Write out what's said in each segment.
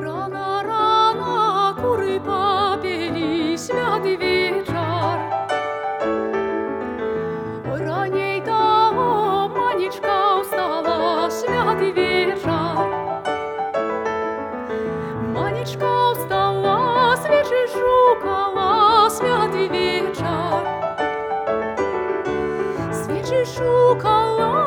Рана, рана, кури папілі, святий вечір. Раній та манічка встала, святий вечір. Манічка встала, свічі шукала, святий вечір. Свічі шукала,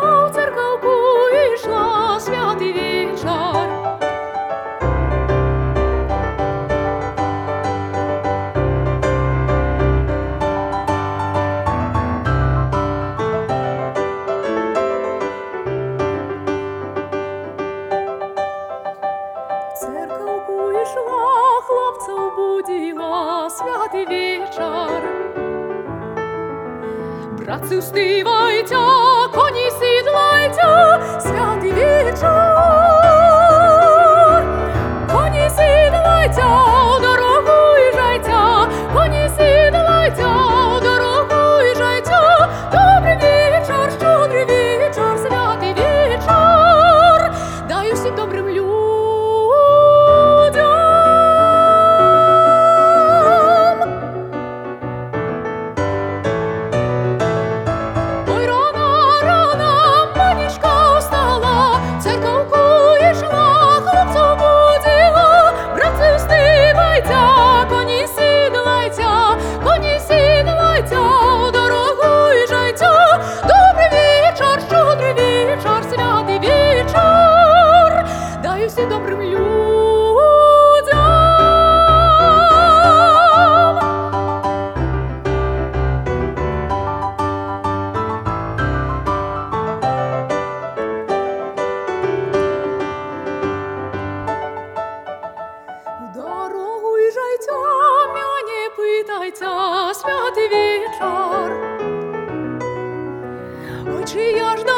добрий вечір. Братці, встивайте, коні сідлайте, добрим людям. Дорогу і життя мені питається святий вічор. Очі я жду.